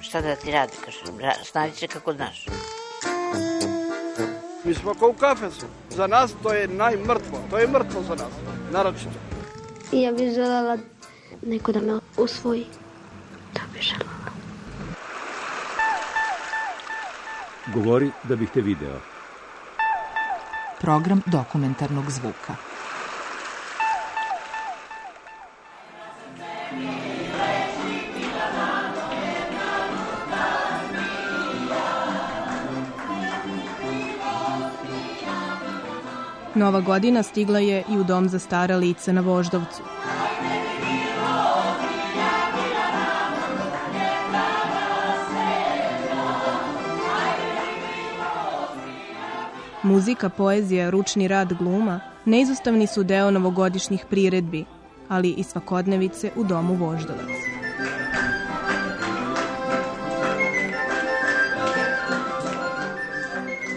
Šta da ti radi, kaže, ra- snađi se kako znaš. Mi smo kao u kafesu. Za nas to je najmrtvo. To je mrtvo za nas. Naročito. I ja bih želela neko da me usvoji. To bih želela. Govori da bih te video. Program dokumentarnog zvuka. Nova godina stigla je i u dom za stara lica na Voždovcu. Muzika, poezija, ručni rad gluma neizostavni su deo novogodišnjih priredbi, ali i svakodnevice u domu Voždovac.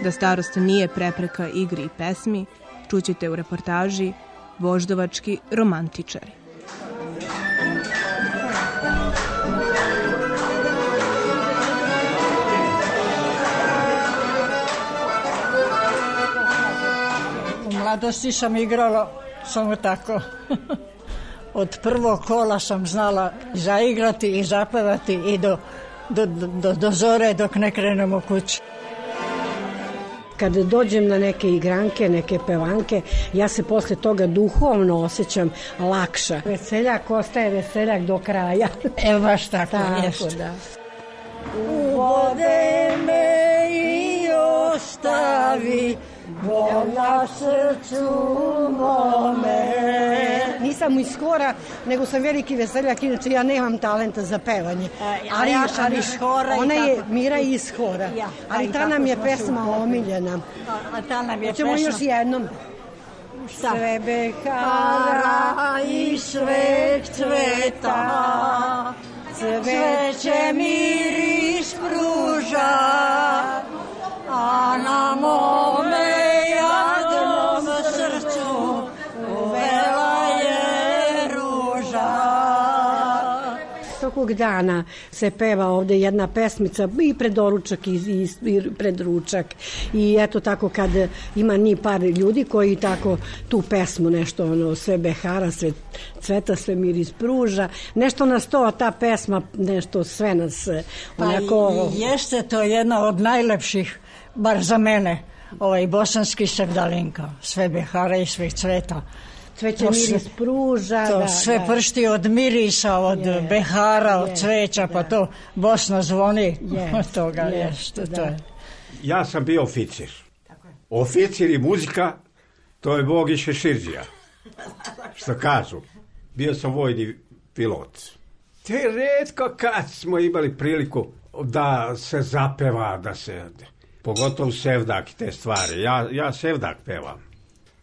Da starost nije prepreka igri i pesmi, čućete u reportaži Voždovački romantičari. U mladosti sam igrala samo tako. Od prvog kola sam znala zaigrati i zapevati i do, do, do, do zore dok ne krenemo kući. Kad dođem na neke igranke, neke pevanke, ja se posle toga duhovno osjećam lakša. Veseljak ostaje veseljak do kraja. Evo baš tako, Tako, jest. da. Ubode me i ostavi, bol na srcu mome. Nisam iz hora, nego sam veliki veseljak, inače ja nemam talenta za pevanje. a ja sam iz hora Ona je tako. Mira iz hora, Ja, ali i ta nam je pesma omiljena. A, a ta nam je Hoćemo pesma. još jednom. Šta? Sve behara i sveg cveta, cveće miris pruža, Svakog dana se peva ovde jedna pesmica i pred doručak i, i, i pred ručak i eto tako kad ima ni par ljudi koji tako tu pesmu nešto ono sve behara, sve cveta, sve miris pruža, nešto nas to, ta pesma, nešto sve nas Pa onako... i jeste to jedna od najlepših, bar za mene, ovaj bosanski sevdalinka, sve behara i sve cveta. Cveće To miris pruža. To da, sve da. pršti od mirisa, od Je, behara, od je, cveća, pa da. to Bosna zvoni Jest, od toga. jest, Jeste, da. to je. Ja sam bio oficir. Oficir i muzika, to je Bog i Šeširđija. Što kažu. Bio sam vojni pilot. Te redko kad smo imali priliku da se zapeva, da se... Pogotovo sevdak i te stvari. Ja, ja sevdak pevam.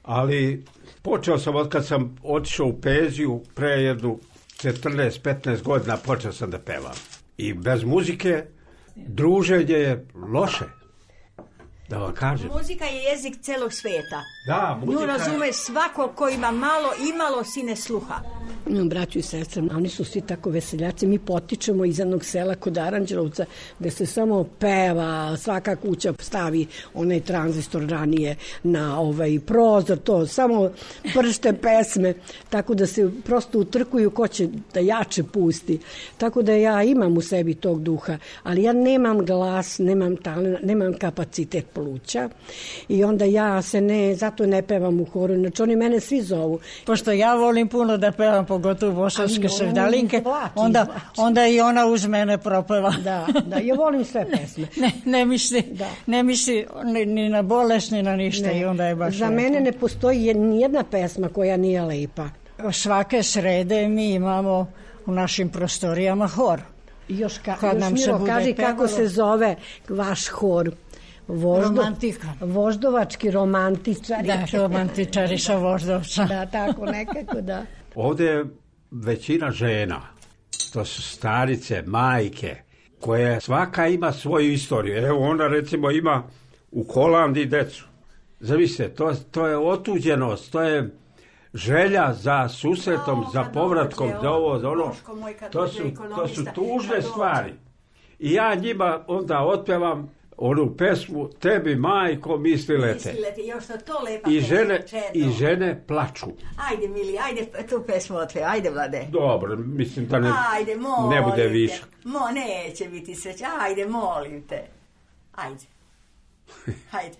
Ali počeo sam od kad sam otišao u penziju pre jednu 14-15 godina počeo sam da pevam. I bez muzike druženje je loše. Da vam kažem. Muzika je jezik celog sveta. Da, Nju muzika je- razume svako ko ima malo, imalo sine sluha. Imam braću i sestre, oni su svi tako veseljaci. Mi potičemo iz jednog sela kod Aranđelovca gde se samo peva, svaka kuća stavi onaj tranzistor ranije na ovaj prozor, to samo pršte pesme, tako da se prosto utrkuju ko će da jače pusti. Tako da ja imam u sebi tog duha, ali ja nemam glas, nemam talent, nemam kapacitet pluća i onda ja se ne, zato ne pevam u horu, znači oni mene svi zovu. Pošto ja volim puno da pevam, pogotovo bosanske sevdalinke, onda, onda i ona uz mene propeva. Da, da, ja volim sve pesme. ne, ne misli, ne misli ni, ni na bolest, ni na ništa i onda je baš Za lepo. mene ne postoji jed- nijedna pesma koja nije lepa. Svake srede mi imamo u našim prostorijama hor. Još, ka, Kad još nam se Miro, bude kaži kako pevalo. se zove vaš hor. Voždo, Romantika. Voždovački romantičari. Da, romantičari sa Voždovca. da, tako nekako, da. Ovde je većina žena, to su starice, majke, koje svaka ima svoju istoriju. Evo ona recimo ima u Holandiji decu. Zamislite, to, to je otuđenost, to je želja za susretom, za povratkom, za ovo, za ono. To su, to su tužne stvari. I ja njima onda otpevam onu pesmu Tebi majko mislile te. Mislite, još to to lepa I žene. I žene plaču. Ajde, mili, ajde tu pesmu otve, ajde, vlade. Dobro, mislim da ne, Ajde, molim ne bude te. više. Mo, neće biti sreća. Ajde, molim te. Ajde. Ajde.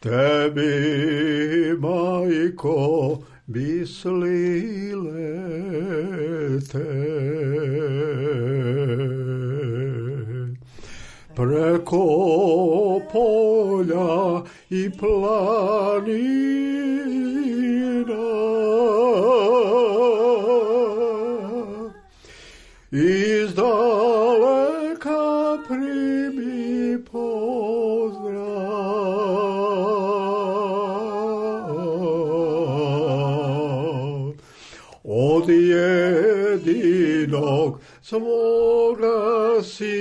Tebi, majko, mislile te preko polja i planina. Iz jedinog svoga sina.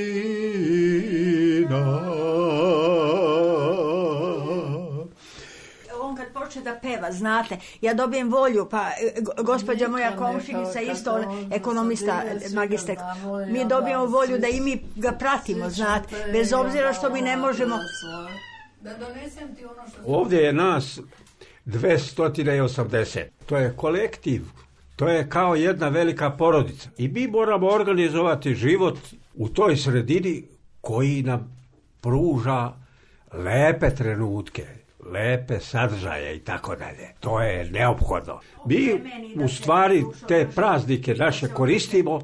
On kad počne da peva, znate, ja dobijem volju, pa e, go- gospođa moja komšinica, isto on, ekonomista, magistek, mi dobijemo volju da i mi ga pratimo, znate, bez obzira što mi ne možemo... Da donesem ti ono što... Ovdje je nas 280. To je kolektiv. To je kao jedna velika porodica. I mi moramo organizovati život u toj sredini koji nam pruža lepe trenutke, lepe sadržaje i tako dalje. To je neophodno. Mi u stvari te praznike naše koristimo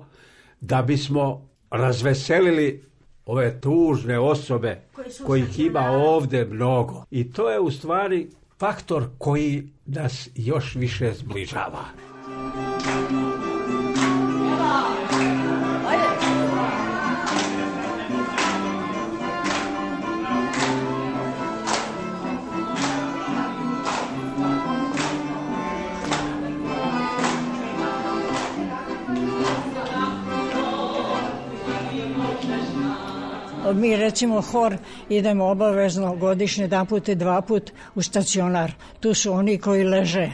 da bismo razveselili ove tužne osobe kojih ima ovde mnogo. I to je u stvari faktor koji nas još više zbližava. Mi recimo hor idemo obavezno godišnje jedan put i dva put u stacionar. Tu su oni koji leže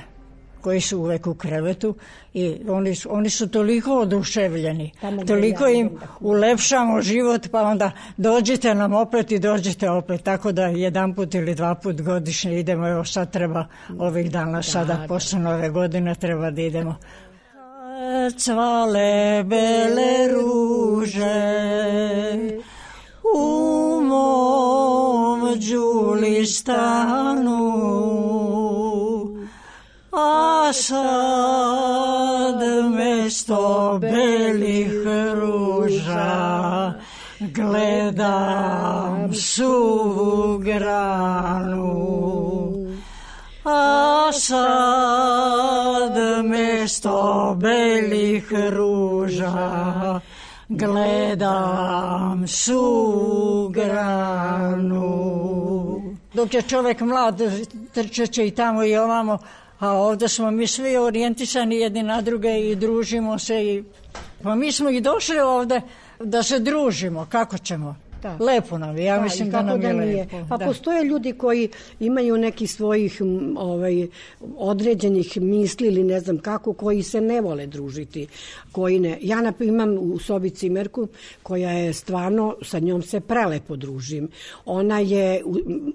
koji su uvek u krevetu i oni, su- oni su toliko oduševljeni, Tamo gde toliko im da ulepšamo život, pa onda dođite nam opet i dođite opet, tako da jedan put ili dva put godišnje idemo, evo sad treba ovih dana, sada posle nove godine treba da idemo. Cvale bele ruže u mom đulistanu a sad mesto belih ruža gledam suvu granu. A sad mesto belih ruža gledam su granu. Dok je čovek mlad, trčeće i tamo i ovamo, a ovde smo mi svi orijentisani jedni na druge i družimo se i pa mi smo i došli ovde da se družimo, kako ćemo? Da. Lepo nam je, ja Da, mislim da nam je nije. lepo. Pa da. postoje ljudi koji imaju neki svojih ovaj, određenih misli ili ne znam kako, koji se ne vole družiti. Koji ne. Ja imam u sobi cimerku koja je stvarno, sa njom se prelepo družim. Ona je,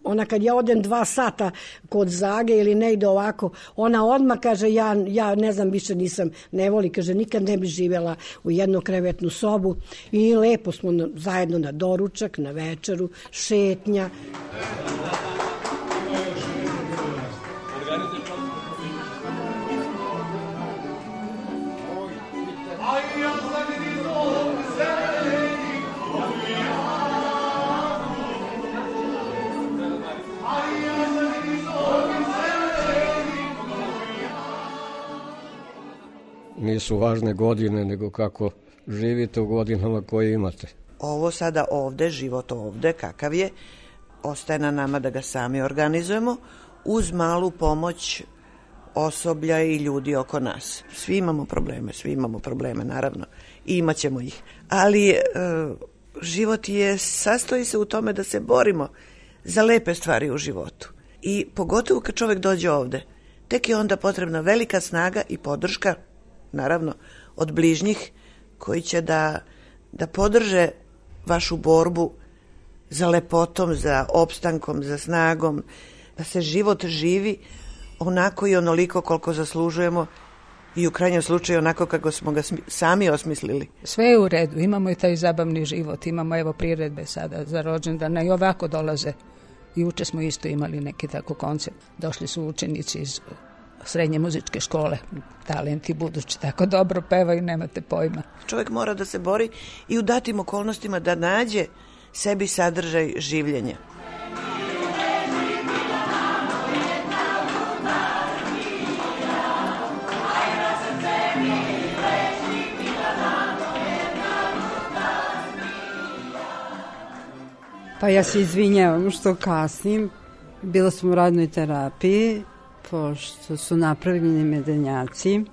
ona kad ja odem dva sata kod Zage ili ne ide ovako, ona odmah kaže ja, ja ne znam više nisam, ne voli, kaže nikad ne bi živjela u jednokrevetnu sobu i lepo smo zajedno na doručak, na večeru, šetnja. nisu važne godine, nego kako živite u godinama koje imate. Ovo sada ovde, život ovde, kakav je, ostaje na nama da ga sami organizujemo uz malu pomoć osoblja i ljudi oko nas. Svi imamo probleme, svi imamo probleme, naravno, i imaćemo ih. Ali e, život je, sastoji se u tome da se borimo za lepe stvari u životu. I pogotovo kad čovek dođe ovde, tek je onda potrebna velika snaga i podrška, naravno, od bližnjih koji će da, da podrže vašu borbu za lepotom, za opstankom, za snagom, da se život živi onako i onoliko koliko zaslužujemo i u krajnjem slučaju onako kako smo ga sami osmislili. Sve je u redu, imamo i taj zabavni život, imamo evo priredbe sada za rođendana i ovako dolaze. Juče smo isto imali neki tako koncept. Došli su učenici iz srednje muzičke škole, talenti budući tako dobro pevaju, nemate pojma. Čovjek mora da se bori i u datim okolnostima da nađe sebi sadržaj življenja. Pa ja se izvinjavam što kasnim. Bila sam u radnoj terapiji, pošto su napravljeni medenjaci.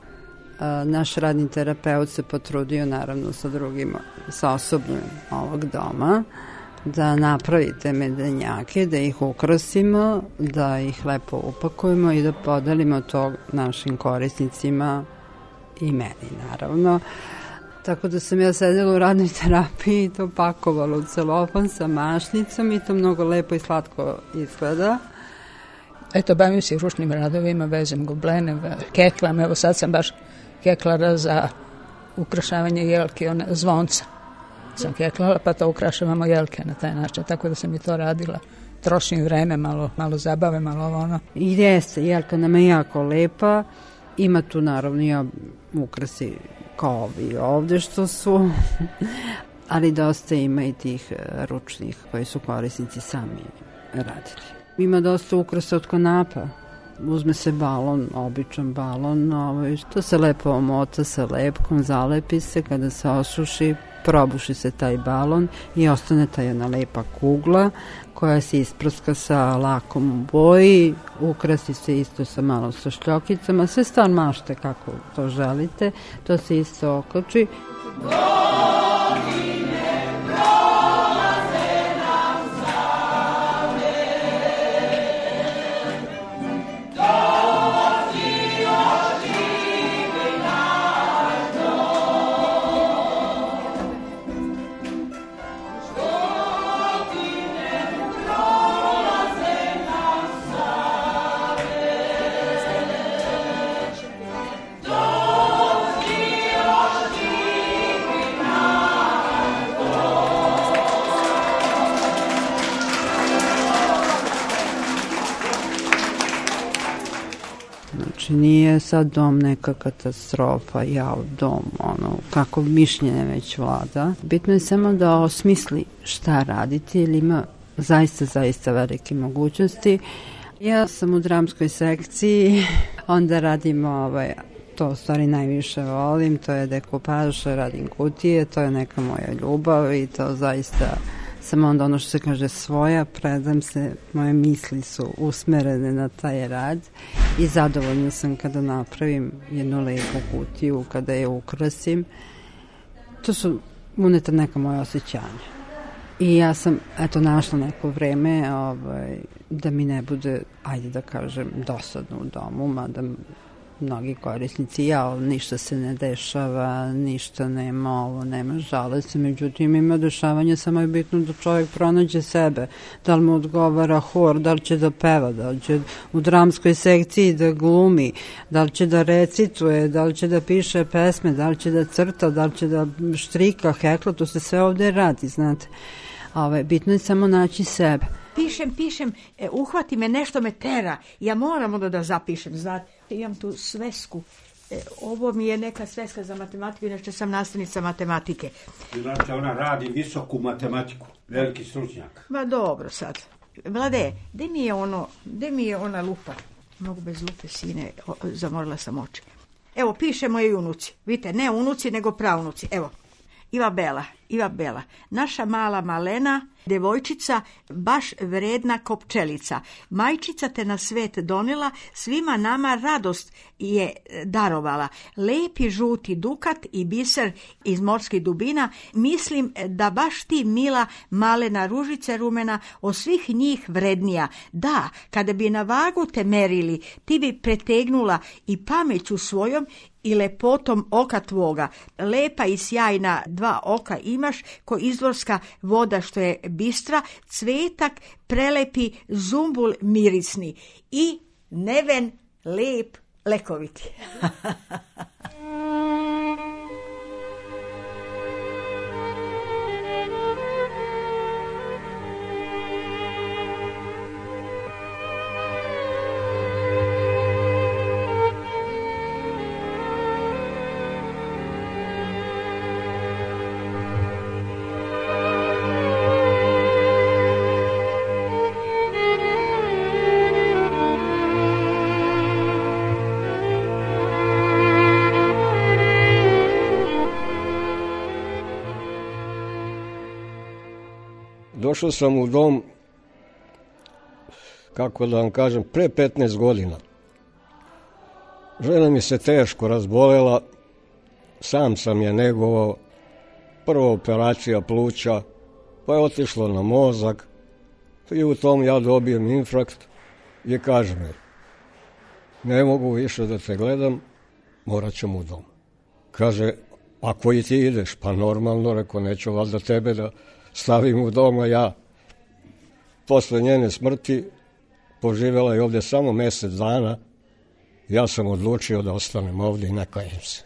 Naš radni terapeut se potrudio, naravno, sa drugim, sa osobljem ovog doma, da napravite medenjake, da ih ukrasimo, da ih lepo upakujemo i da podelimo to našim korisnicima i meni, naravno. Tako da sam ja sedela u radnoj terapiji i to pakovala u celofan sa mašnicom i to mnogo lepo i slatko izgleda. Eto, bavim se ručnim radovima, vezem goblene, keklam, evo sad sam baš keklara za ukrašavanje jelke, one, zvonca. Sam keklala, pa to ukrašavamo jelke na taj način, tako da sam i to radila. Trošim vreme, malo, malo zabave, malo ovo ono. I jeste, jelka nam je jako lepa, ima tu naravno i ukrasi kao ovi ovde što su, ali dosta ima i tih e, ručnih koji su korisnici sami radili. Ima dosta ukrasa od konapa. Uzme se balon, običan balon, ovaj, to se lepo omota sa lepkom, zalepi se, kada se osuši, probuši se taj balon i ostane ta jedna lepa kugla koja se isprska sa lakom u boji, ukrasi se isto sa malo sa šljokicama, sve stan mašte kako to želite, to se isto okači. Godine! Nije sad dom neka katastrofa, ja dom, ono, kako mišljenje već vlada. Bitno je samo da osmisli šta raditi, ili ima zaista, zaista velike mogućnosti. Ja sam u dramskoj sekciji, onda radim ovaj, to u stvari najviše volim, to je dekupaž, radim kutije, to je neka moja ljubav i to zaista sam onda ono što se kaže svoja, predam se, moje misli su usmerene na taj rad i zadovoljna sam kada napravim jednu lepu kutiju, kada je ukrasim. To su uneta neka moja osjećanja. I ja sam, eto, našla neko vreme ovaj, da mi ne bude, ajde da kažem, dosadno u domu, mada mnogi korisnici, ja, ništa se ne dešava, ništa nema ovo, nema žale se, međutim ima dešavanja, samo je bitno da čovjek pronađe sebe, da li mu odgovara hor, da li će da peva, da li će u dramskoj sekciji da glumi, da li će da recituje, da li će da piše pesme, da li će da crta, da li će da štrika, hekla, to se sve ovde radi, znate. Ove, bitno je samo naći sebe pišem, pišem, e, uhvati me, nešto me tera. Ja moram onda da zapišem, znate. Imam tu svesku. E, ovo mi je neka sveska za matematiku, inače sam nastavnica matematike. Znači, ona radi visoku matematiku, veliki stručnjak. Ma dobro sad. Vlade, gde mi je ono, gde mi je ona lupa? Mogu bez lupe, sine, o, zamorila sam oči. Evo, piše moje unuci. Vidite, ne unuci, nego pravnuci. Evo, Iva Bela, Iva Bela, naša mala malena, devojčica, baš vredna kopčelica. Majčica te na svet donela, svima nama radost je darovala. Lepi žuti dukat i biser iz morskih dubina, mislim da baš ti mila malena ružice rumena o svih njih vrednija. Da, kada bi na vagu te merili, ti bi pretegnula i pameću svojom i lepotom oka tvoga. Lepa i sjajna dva oka imaš, ko izvorska voda što je bistra, cvetak prelepi zumbul mirisni i neven lep lekoviti. Došao sam u dom, kako da vam kažem, pre 15 godina. Žena mi se teško razbolela, sam sam je negovao, prva operacija pluća, pa je otišlo na mozak i u tom ja dobijem infrakt i kaže mi, ne mogu više da te gledam, morat ćemo u dom. Kaže, ako i ti ideš, pa normalno, reko, neću valjda tebe da stavim u doma ja. Posle njene smrti poživjela je ovde samo mesec dana. Ja sam odlučio da ostanem ovde i ne kajem se.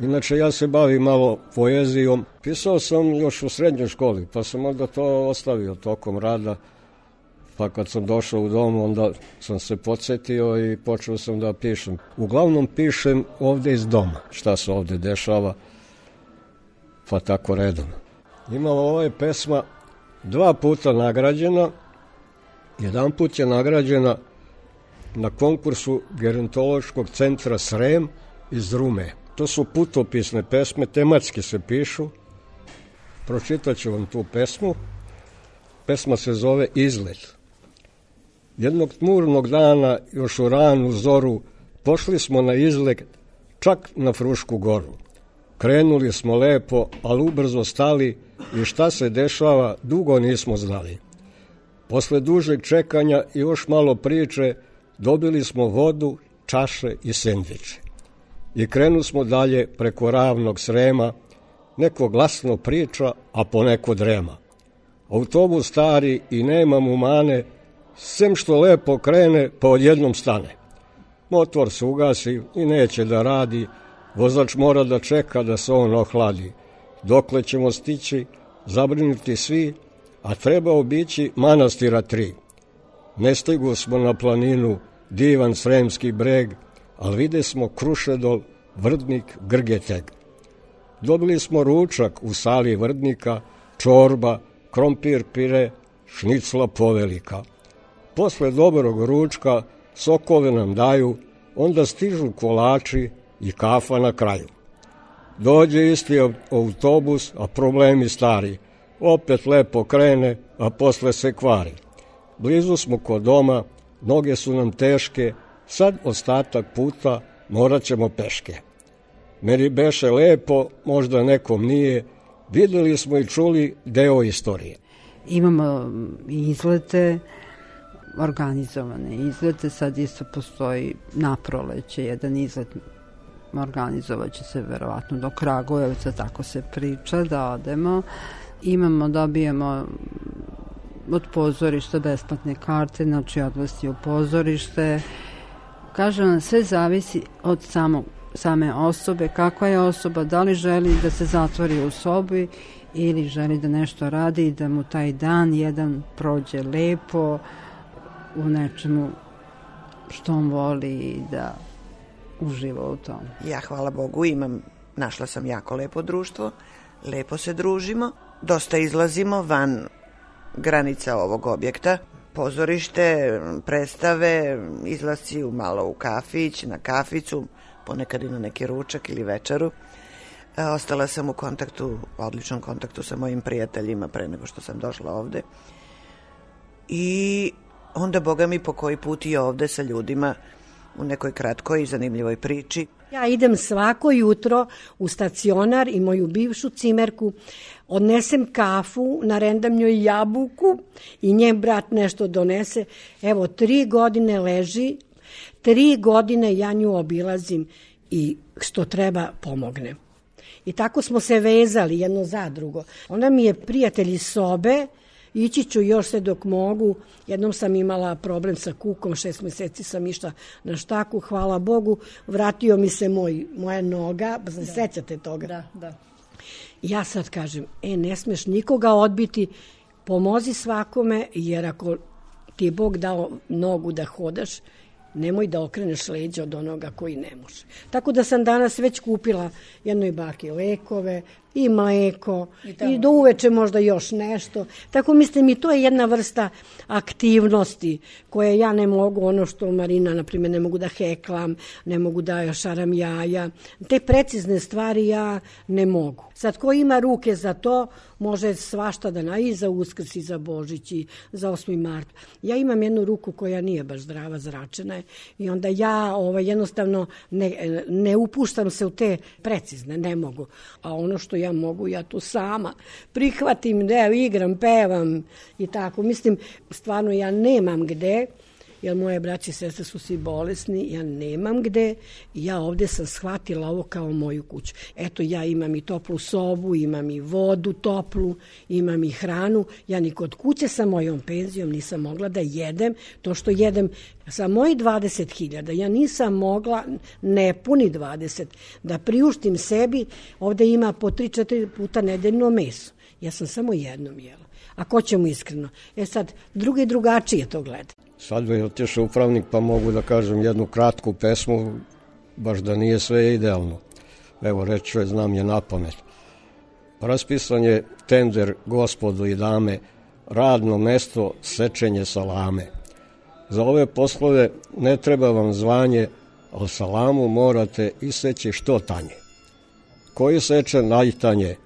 Inače, ja se bavim malo poezijom. Pisao sam još u srednjoj školi, pa sam onda to ostavio tokom rada. Pa kad sam došao u dom, onda sam se podsjetio i počeo sam da pišem. Uglavnom pišem ovde iz doma, šta se ovde dešava, pa tako redom. Imala ova je pesma dva puta nagrađena. Jedan put je nagrađena na konkursu Gerontološkog centra Srem iz Rume. To su putopisne pesme, tematski se pišu. Pročitaću vam tu pesmu. Pesma se zove Izlet. Jednog tmurnog dana, još u ranu zoru, pošli smo na izlet čak na Frušku goru. Krenuli smo lepo, ali ubrzo stali i šta se dešava dugo nismo znali. Posle dužeg čekanja i još malo priče dobili smo vodu, čaše i sendviče. I krenu smo dalje preko ravnog srema, neko glasno priča, a poneko drema. Autobus stari i nema mu mane, sem što lepo krene, pa odjednom stane. Motor se ugasi i neće da radi, Vozač mora da čeka da se on ohladi. Dokle ćemo stići, zabrinuti svi, a treba obići manastira tri. Ne stigu smo na planinu, divan sremski breg, ali vide smo Krušedol, Vrdnik, Grgeteg. Dobili smo ručak u sali Vrdnika, čorba, krompir pire, šnicla povelika. Posle dobrog ručka sokove nam daju, onda stižu kolači, i kafa na kraju. Dođe isti autobus, a problemi stari. Opet lepo krene, a posle se kvari. Blizu smo kod doma, noge su nam teške, sad ostatak puta morat ćemo peške. Meni beše lepo, možda nekom nije, videli smo i čuli deo istorije. Imamo izlete, organizovane izlete, sad isto postoji na proleće jedan izlet organizovat će se verovatno do Kragujevca, tako se priča, da odemo. Imamo, dobijemo od pozorišta besplatne karte, znači odlasti u pozorište. Kažem vam, sve zavisi od samog, same osobe, kakva je osoba, da li želi da se zatvori u sobi ili želi da nešto radi i da mu taj dan jedan prođe lepo u nečemu što on voli i da uživa u tom. Ja, hvala Bogu, imam, našla sam jako lepo društvo, lepo se družimo, dosta izlazimo van granica ovog objekta, pozorište, predstave, izlazi u malo u kafić, na kaficu, ponekad i na neki ručak ili večeru. E, Ostala sam u kontaktu, odličnom kontaktu sa mojim prijateljima pre nego što sam došla ovde. I onda, boga mi, po koji put i ovde sa ljudima u nekoj kratkoj i zanimljivoj priči. Ja idem svako jutro u stacionar i moju bivšu cimerku, odnesem kafu, narendam njoj jabuku i njen brat nešto donese. Evo, tri godine leži, tri godine ja nju obilazim i što treba pomognem. I tako smo se vezali jedno za drugo. Ona mi je prijatelj iz sobe, ići ću još se dok mogu. Jednom sam imala problem sa kukom, šest meseci sam išla na štaku, hvala Bogu, vratio mi se moj, moja noga, pa se da. sećate toga? Da, da. Ja sad kažem, e, ne smeš nikoga odbiti, pomozi svakome, jer ako ti je Bog dao nogu da hodaš, nemoj da okreneš leđa od onoga koji ne može. Tako da sam danas već kupila jednoj baki lekove, i mleko i, i do uveče možda još nešto. Tako mislim i to je jedna vrsta aktivnosti koje ja ne mogu, ono što Marina, na primjer, ne mogu da heklam, ne mogu da šaram jaja. Te precizne stvari ja ne mogu. Sad, ko ima ruke za to, može svašta da na i za uskrs i za Božić i za 8. mart. Ja imam jednu ruku koja nije baš zdrava, zračena je i onda ja ovaj, jednostavno ne, ne upuštam se u te precizne, ne mogu. A ono što ja mogu, ja tu sama prihvatim, da igram, pevam i tako. Mislim, stvarno ja nemam gde, jer moje braće i sestre su svi bolesni, ja nemam gde ja ovde sam shvatila ovo kao moju kuću. Eto, ja imam i toplu sobu, imam i vodu toplu, imam i hranu. Ja ni kod kuće sa mojom penzijom nisam mogla da jedem to što jedem sa moji 20.000. Ja nisam mogla, ne puni 20, da priuštim sebi, ovde ima po 3-4 puta nedeljno meso. Ja sam samo jednom jela. A ko će mu iskreno? E sad, drugi drugačije to gleda. Sad bi otišao upravnik pa mogu da kažem jednu kratku pesmu, baš da nije sve idealno. Evo reću je, znam je na pamet. Raspisan je tender gospodu i dame, radno mesto sečenje salame. Za ove poslove ne treba vam zvanje, ali salamu morate iseći što tanje. Koji seče najtanje,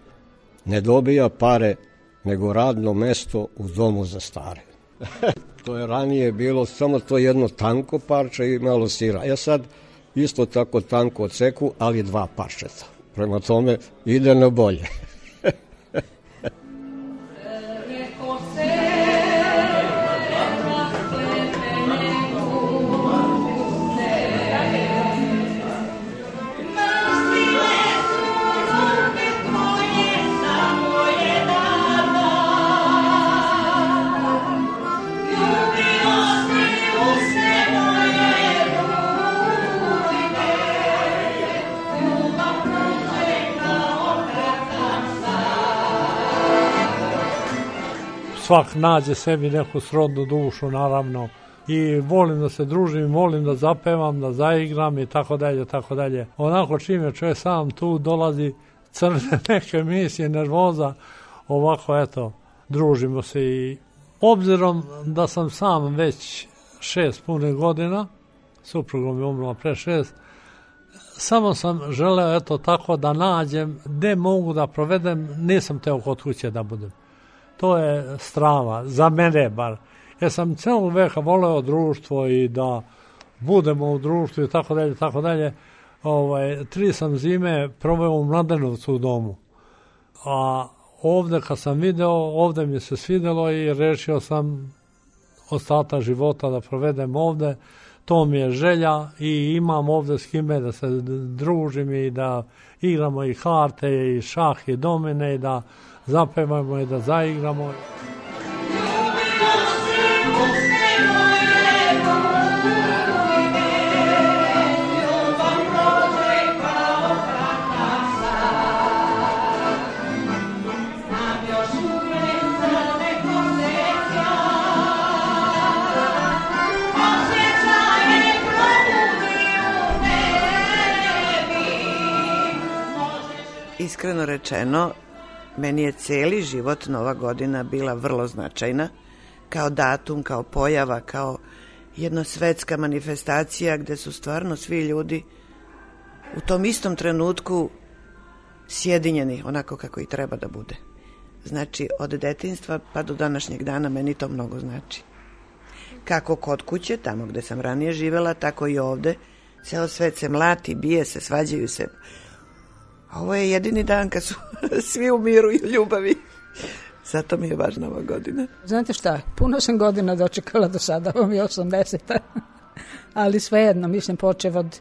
ne dobija pare, nego radno mesto u domu za stare. to je ranije bilo samo to jedno tanko parče i malo sira. Ja sad isto tako tanko odseku, ali dva parčeta. Prema tome ide na bolje. svak nađe sebi neku srodnu dušu, naravno, i volim da se družim, volim da zapevam, da zaigram i tako dalje, tako dalje. Onako čim je čovjek sam tu dolazi crne neke misije, nervoza, ovako eto, družimo se i obzirom da sam sam već šest pune godina, suprugom je umrla pre šest, samo sam želeo eto tako da nađem gde mogu da provedem, nisam teo kod kuće da budem. To je strava, za mene bar. Ja sam celog veka voleo društvo i da budemo u društvu i tako dalje, tako dalje. Ovaj, tri sam zime proveo u Mladenovcu u domu. A ovde kad sam video, ovde mi se svidelo i rešio sam ostata života da provedem ovde. To mi je želja i imam ovde s kime da se družim i da igramo i karte i šah i domine i da zapevamo i da zaigramo. Iskreno rečeno, Meni je celi život Nova godina bila vrlo značajna, kao datum, kao pojava, kao jedna svetska manifestacija gde su stvarno svi ljudi u tom istom trenutku sjedinjeni onako kako i treba da bude. Znači, od detinstva pa do današnjeg dana meni to mnogo znači. Kako kod kuće, tamo gde sam ranije živela, tako i ovde. Ceo svet se mlati, bije se, svađaju se. A ovo je jedini dan kad su svi u miru i ljubavi. Zato mi je važna ova godina. Znate šta, puno sam godina dočekala do sada, ovo mi je 80. Ali svejedno, mislim, počev od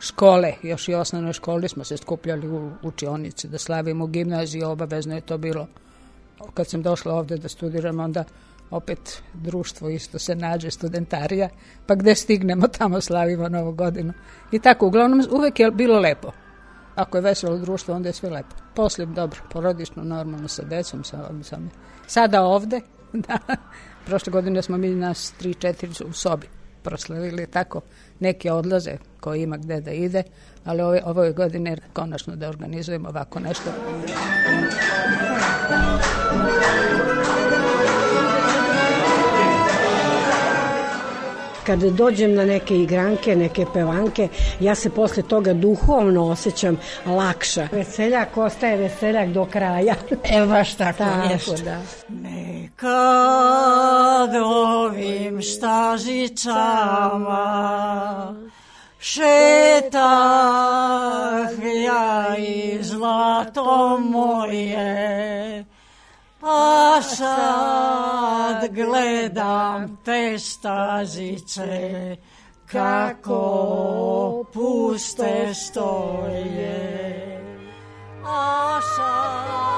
škole, još i osnovnoj školi smo se skupljali u učionici da slavimo u gimnaziji, obavezno je to bilo. Kad sam došla ovde da studiram, onda opet društvo isto se nađe, studentarija, pa gde stignemo, tamo slavimo novu godinu. I tako, uglavnom, uvek je bilo lepo. Ako je veselo društvo, onda je sve lepo. Poslije, dobro, porodično, normalno sa decom, sa, sa, sada ovde, da, prošle godine smo mi nas 3-4 u sobi proslavili tako neke odlaze koji ima gde da ide, ali ove, ove godine konačno da organizujemo ovako nešto. Kada dođem na neke igranke, neke pevanke, ja se posle toga duhovno osjećam lakša. Veseljak ostaje veseljak do kraja. E, baš tako, tako jest. da. Nekad ovim štažičama šetah ja i zlato moje, a sad gledam te stazice kako puste stoje. A sad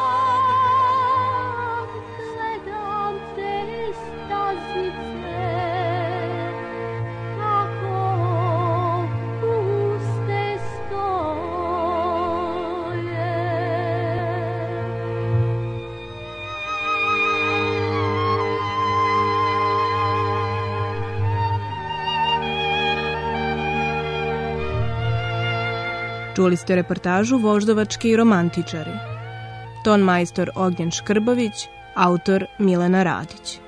Čuli ste reportažu Voždovački romantičari. Ton majstor Ognjen Škrbović, autor Milena Radić.